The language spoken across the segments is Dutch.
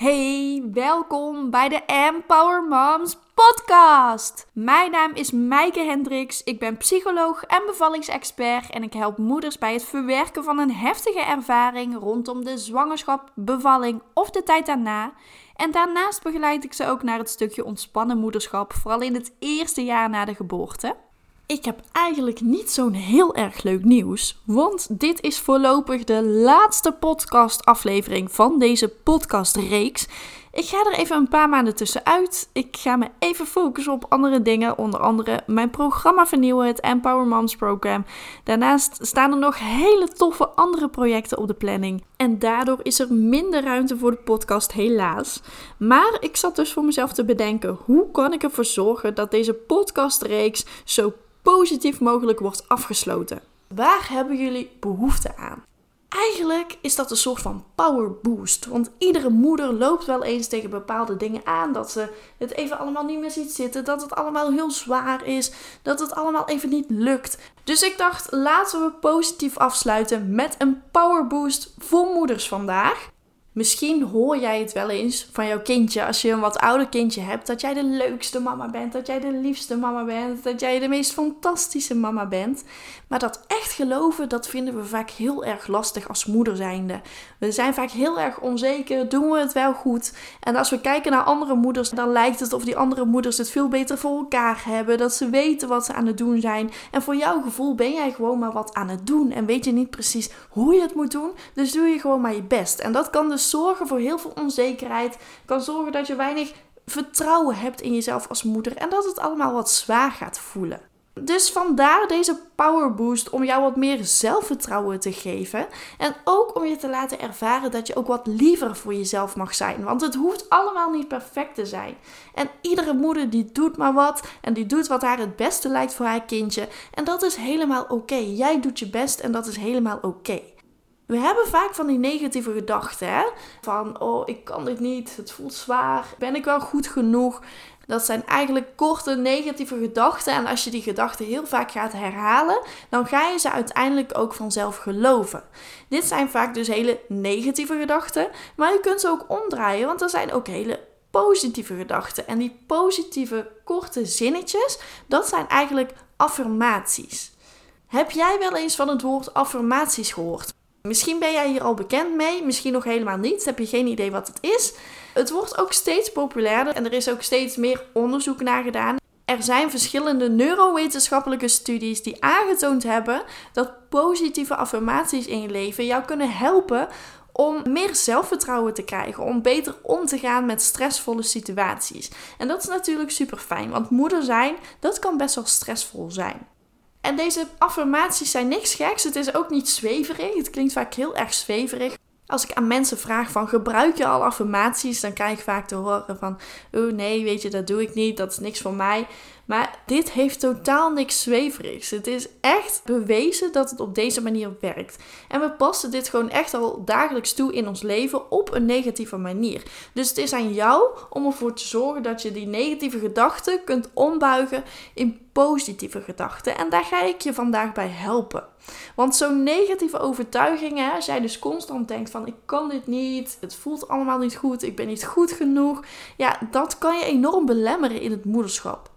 Hey, welkom bij de Empower Moms podcast. Mijn naam is Maaike Hendricks. Ik ben psycholoog en bevallingsexpert en ik help moeders bij het verwerken van een heftige ervaring rondom de zwangerschap, bevalling of de tijd daarna. En daarnaast begeleid ik ze ook naar het stukje ontspannen moederschap, vooral in het eerste jaar na de geboorte. Ik heb eigenlijk niet zo'n heel erg leuk nieuws, want dit is voorlopig de laatste podcastaflevering van deze podcastreeks. Ik ga er even een paar maanden tussenuit. Ik ga me even focussen op andere dingen, onder andere mijn programma vernieuwen, het Empower Moms Program. Daarnaast staan er nog hele toffe andere projecten op de planning. En daardoor is er minder ruimte voor de podcast, helaas. Maar ik zat dus voor mezelf te bedenken: hoe kan ik ervoor zorgen dat deze podcastreeks zo positief mogelijk wordt afgesloten. Waar hebben jullie behoefte aan? Eigenlijk is dat een soort van power boost. Want iedere moeder loopt wel eens tegen bepaalde dingen aan. Dat ze het even allemaal niet meer ziet zitten. Dat het allemaal heel zwaar is. Dat het allemaal even niet lukt. Dus ik dacht, laten we positief afsluiten met een power boost voor moeders vandaag. Misschien hoor jij het wel eens van jouw kindje als je een wat ouder kindje hebt. Dat jij de leukste mama bent. Dat jij de liefste mama bent. Dat jij de meest fantastische mama bent. Maar dat echt geloven, dat vinden we vaak heel erg lastig als moeder zijnde. We zijn vaak heel erg onzeker. Doen we het wel goed? En als we kijken naar andere moeders, dan lijkt het of die andere moeders het veel beter voor elkaar hebben. Dat ze weten wat ze aan het doen zijn. En voor jouw gevoel ben jij gewoon maar wat aan het doen. En weet je niet precies hoe je het moet doen. Dus doe je gewoon maar je best. En dat kan dus zorgen voor heel veel onzekerheid. Kan zorgen dat je weinig vertrouwen hebt in jezelf als moeder. En dat het allemaal wat zwaar gaat voelen. Dus vandaar deze power boost om jou wat meer zelfvertrouwen te geven. En ook om je te laten ervaren dat je ook wat liever voor jezelf mag zijn. Want het hoeft allemaal niet perfect te zijn. En iedere moeder die doet maar wat. En die doet wat haar het beste lijkt voor haar kindje. En dat is helemaal oké. Jij doet je best en dat is helemaal oké. We hebben vaak van die negatieve gedachten. Hè? Van, oh, ik kan dit niet. Het voelt zwaar. Ben ik wel goed genoeg? Dat zijn eigenlijk korte negatieve gedachten. En als je die gedachten heel vaak gaat herhalen, dan ga je ze uiteindelijk ook vanzelf geloven. Dit zijn vaak dus hele negatieve gedachten. Maar je kunt ze ook omdraaien, want er zijn ook hele positieve gedachten. En die positieve korte zinnetjes, dat zijn eigenlijk affirmaties. Heb jij wel eens van het woord affirmaties gehoord? Misschien ben jij hier al bekend mee, misschien nog helemaal niet. Heb je geen idee wat het is? Het wordt ook steeds populairder en er is ook steeds meer onderzoek naar gedaan. Er zijn verschillende neurowetenschappelijke studies die aangetoond hebben dat positieve affirmaties in je leven jou kunnen helpen om meer zelfvertrouwen te krijgen, om beter om te gaan met stressvolle situaties. En dat is natuurlijk super fijn, want moeder zijn, dat kan best wel stressvol zijn. En deze affirmaties zijn niks geks. Het is ook niet zweverig. Het klinkt vaak heel erg zweverig. Als ik aan mensen vraag van gebruik je al affirmaties, dan krijg ik vaak te horen van oh nee, weet je, dat doe ik niet, dat is niks voor mij. Maar dit heeft totaal niks zweverigs. Het is echt bewezen dat het op deze manier werkt. En we passen dit gewoon echt al dagelijks toe in ons leven op een negatieve manier. Dus het is aan jou om ervoor te zorgen dat je die negatieve gedachten kunt ombuigen in positieve gedachten. En daar ga ik je vandaag bij helpen. Want zo'n negatieve overtuigingen, als jij dus constant denkt van ik kan dit niet, het voelt allemaal niet goed, ik ben niet goed genoeg, ja, dat kan je enorm belemmeren in het moederschap.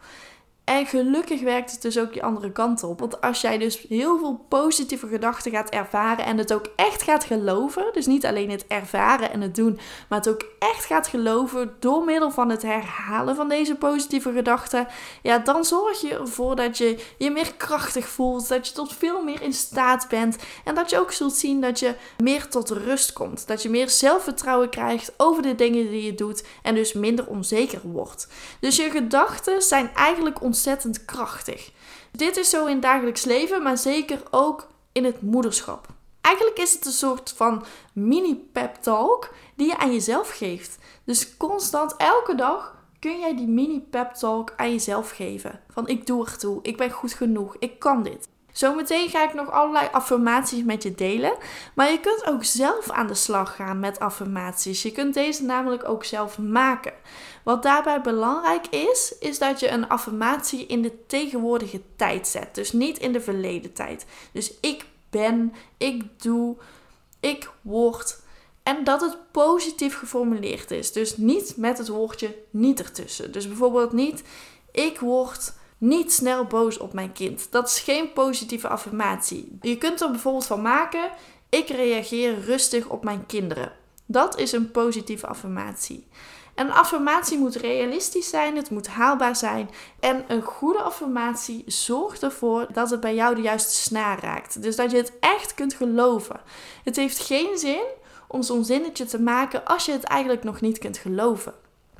En gelukkig werkt het dus ook die andere kant op. Want als jij dus heel veel positieve gedachten gaat ervaren en het ook echt gaat geloven, dus niet alleen het ervaren en het doen, maar het ook echt gaat geloven door middel van het herhalen van deze positieve gedachten, ja, dan zorg je ervoor dat je je meer krachtig voelt, dat je tot veel meer in staat bent en dat je ook zult zien dat je meer tot rust komt, dat je meer zelfvertrouwen krijgt over de dingen die je doet en dus minder onzeker wordt. Dus je gedachten zijn eigenlijk ontzettend krachtig. Dit is zo in het dagelijks leven, maar zeker ook in het moederschap. Eigenlijk is het een soort van mini-pep talk die je aan jezelf geeft. Dus constant, elke dag kun jij die mini-pep talk aan jezelf geven. Van ik doe ertoe, ik ben goed genoeg, ik kan dit. Zometeen ga ik nog allerlei affirmaties met je delen. Maar je kunt ook zelf aan de slag gaan met affirmaties. Je kunt deze namelijk ook zelf maken. Wat daarbij belangrijk is, is dat je een affirmatie in de tegenwoordige tijd zet. Dus niet in de verleden tijd. Dus ik ben, ik doe, ik word. En dat het positief geformuleerd is. Dus niet met het woordje niet ertussen. Dus bijvoorbeeld niet ik word niet snel boos op mijn kind. Dat is geen positieve affirmatie. Je kunt er bijvoorbeeld van maken ik reageer rustig op mijn kinderen. Dat is een positieve affirmatie. een affirmatie moet realistisch zijn, het moet haalbaar zijn. En een goede affirmatie zorgt ervoor dat het bij jou de juiste snaar raakt. Dus dat je het echt kunt geloven. Het heeft geen zin om zo'n zinnetje te maken als je het eigenlijk nog niet kunt geloven.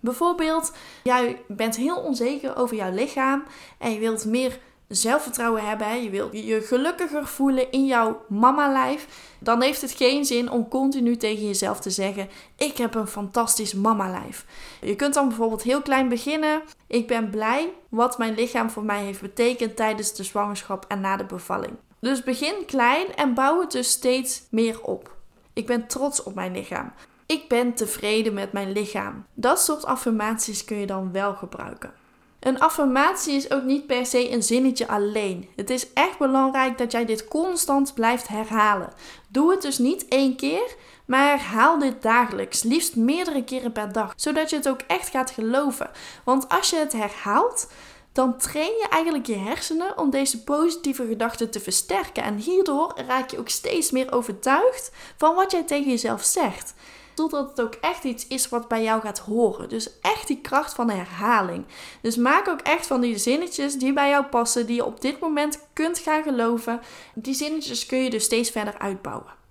Bijvoorbeeld, jij bent heel onzeker over jouw lichaam en je wilt meer zelfvertrouwen hebben, je wilt je gelukkiger voelen in jouw mama-lijf, dan heeft het geen zin om continu tegen jezelf te zeggen: Ik heb een fantastisch mama-lijf. Je kunt dan bijvoorbeeld heel klein beginnen. Ik ben blij wat mijn lichaam voor mij heeft betekend tijdens de zwangerschap en na de bevalling. Dus begin klein en bouw het dus steeds meer op. Ik ben trots op mijn lichaam. Ik ben tevreden met mijn lichaam. Dat soort affirmaties kun je dan wel gebruiken. Een affirmatie is ook niet per se een zinnetje alleen. Het is echt belangrijk dat jij dit constant blijft herhalen. Doe het dus niet één keer, maar herhaal dit dagelijks, liefst meerdere keren per dag, zodat je het ook echt gaat geloven. Want als je het herhaalt, dan train je eigenlijk je hersenen om deze positieve gedachten te versterken. En hierdoor raak je ook steeds meer overtuigd van wat jij tegen jezelf zegt. Totdat het ook echt iets is wat bij jou gaat horen. Dus echt die kracht van herhaling. Dus maak ook echt van die zinnetjes die bij jou passen, die je op dit moment kunt gaan geloven. Die zinnetjes kun je dus steeds verder uitbouwen.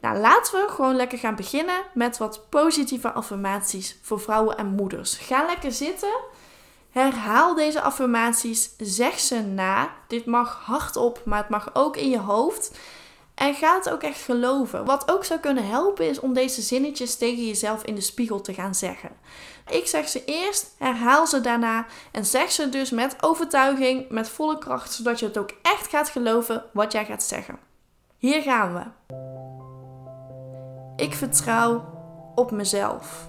Nou, laten we gewoon lekker gaan beginnen met wat positieve affirmaties voor vrouwen en moeders. Ga lekker zitten. Herhaal deze affirmaties. Zeg ze na. Dit mag hardop, maar het mag ook in je hoofd. En ga het ook echt geloven. Wat ook zou kunnen helpen is om deze zinnetjes tegen jezelf in de spiegel te gaan zeggen. Ik zeg ze eerst, herhaal ze daarna en zeg ze dus met overtuiging, met volle kracht, zodat je het ook echt gaat geloven wat jij gaat zeggen. Hier gaan we. Ik vertrouw op mezelf.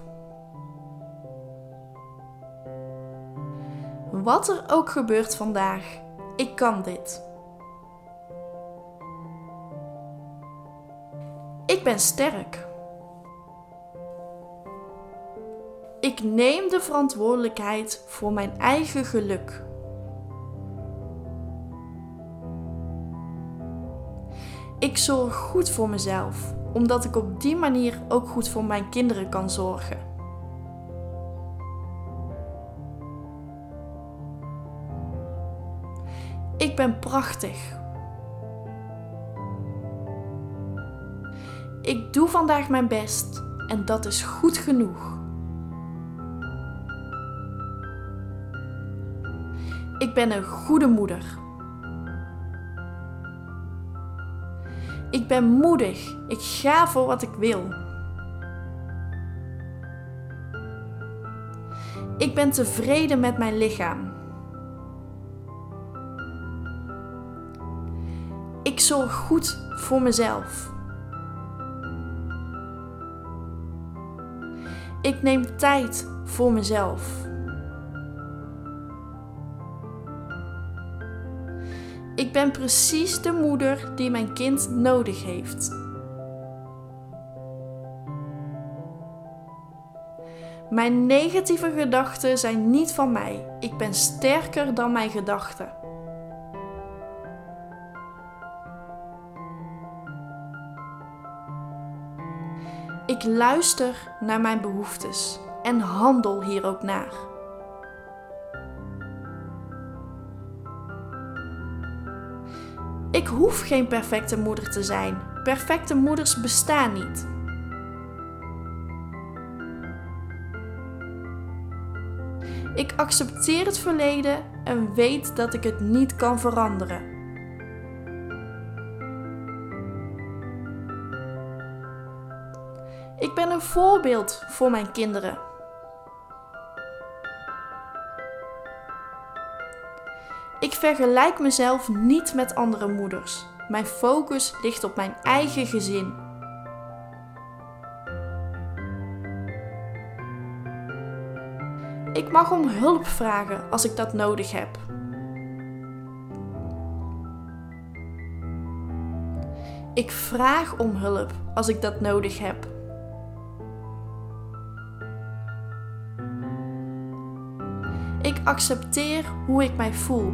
Wat er ook gebeurt vandaag, ik kan dit. Ik ben sterk. Ik neem de verantwoordelijkheid voor mijn eigen geluk. Ik zorg goed voor mezelf, omdat ik op die manier ook goed voor mijn kinderen kan zorgen. Ik ben prachtig Ik doe vandaag mijn best en dat is goed genoeg. Ik ben een goede moeder. Ik ben moedig. Ik ga voor wat ik wil. Ik ben tevreden met mijn lichaam. Ik zorg goed voor mezelf. Ik neem tijd voor mezelf. Ik ben precies de moeder die mijn kind nodig heeft. Mijn negatieve gedachten zijn niet van mij. Ik ben sterker dan mijn gedachten. Ik luister naar mijn behoeftes en handel hier ook naar. Ik hoef geen perfecte moeder te zijn. Perfecte moeders bestaan niet. Ik accepteer het verleden en weet dat ik het niet kan veranderen. Ik ben een voorbeeld voor mijn kinderen. Ik vergelijk mezelf niet met andere moeders. Mijn focus ligt op mijn eigen gezin. Ik mag om hulp vragen als ik dat nodig heb. Ik vraag om hulp als ik dat nodig heb. Accepteer hoe ik mij voel.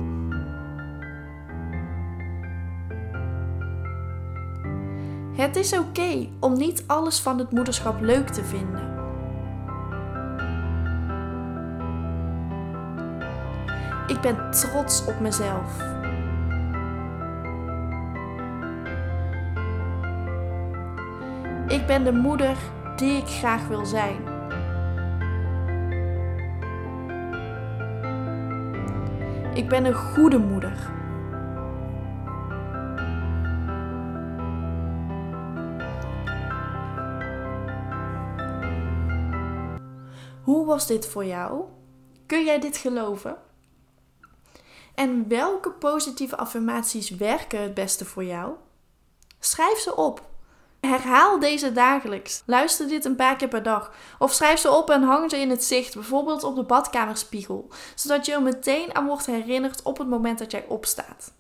Het is oké om niet alles van het moederschap leuk te vinden. Ik ben trots op mezelf. Ik ben de moeder die ik graag wil zijn. Ik ben een goede moeder. Hoe was dit voor jou? Kun jij dit geloven? En welke positieve affirmaties werken het beste voor jou? Schrijf ze op. Herhaal deze dagelijks. Luister dit een paar keer per dag. Of schrijf ze op en hang ze in het zicht, bijvoorbeeld op de badkamerspiegel, zodat je er meteen aan wordt herinnerd op het moment dat jij opstaat.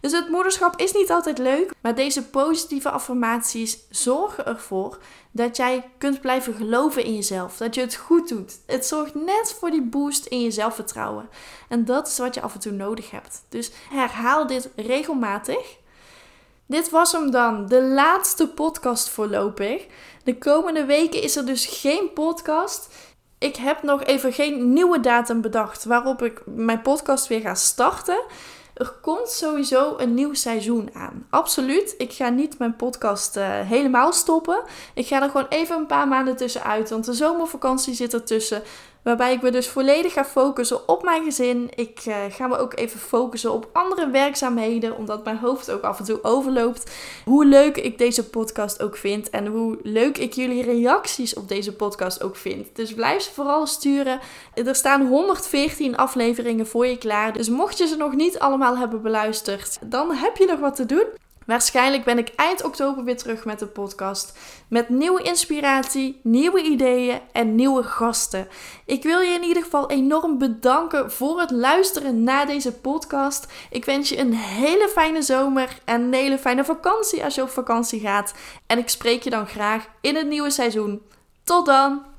Dus het moederschap is niet altijd leuk, maar deze positieve affirmaties zorgen ervoor dat jij kunt blijven geloven in jezelf, dat je het goed doet. Het zorgt net voor die boost in je zelfvertrouwen. En dat is wat je af en toe nodig hebt. Dus herhaal dit regelmatig. Dit was hem dan, de laatste podcast voorlopig. De komende weken is er dus geen podcast. Ik heb nog even geen nieuwe datum bedacht waarop ik mijn podcast weer ga starten. Er komt sowieso een nieuw seizoen aan. Absoluut. Ik ga niet mijn podcast uh, helemaal stoppen. Ik ga er gewoon even een paar maanden tussenuit. Want de zomervakantie zit ertussen. Waarbij ik me dus volledig ga focussen op mijn gezin. Ik uh, ga me ook even focussen op andere werkzaamheden, omdat mijn hoofd ook af en toe overloopt. Hoe leuk ik deze podcast ook vind en hoe leuk ik jullie reacties op deze podcast ook vind. Dus blijf ze vooral sturen. Er staan 114 afleveringen voor je klaar. Dus mocht je ze nog niet allemaal hebben beluisterd, dan heb je nog wat te doen. Waarschijnlijk ben ik eind oktober weer terug met de podcast. Met nieuwe inspiratie, nieuwe ideeën en nieuwe gasten. Ik wil je in ieder geval enorm bedanken voor het luisteren naar deze podcast. Ik wens je een hele fijne zomer en een hele fijne vakantie als je op vakantie gaat. En ik spreek je dan graag in het nieuwe seizoen. Tot dan!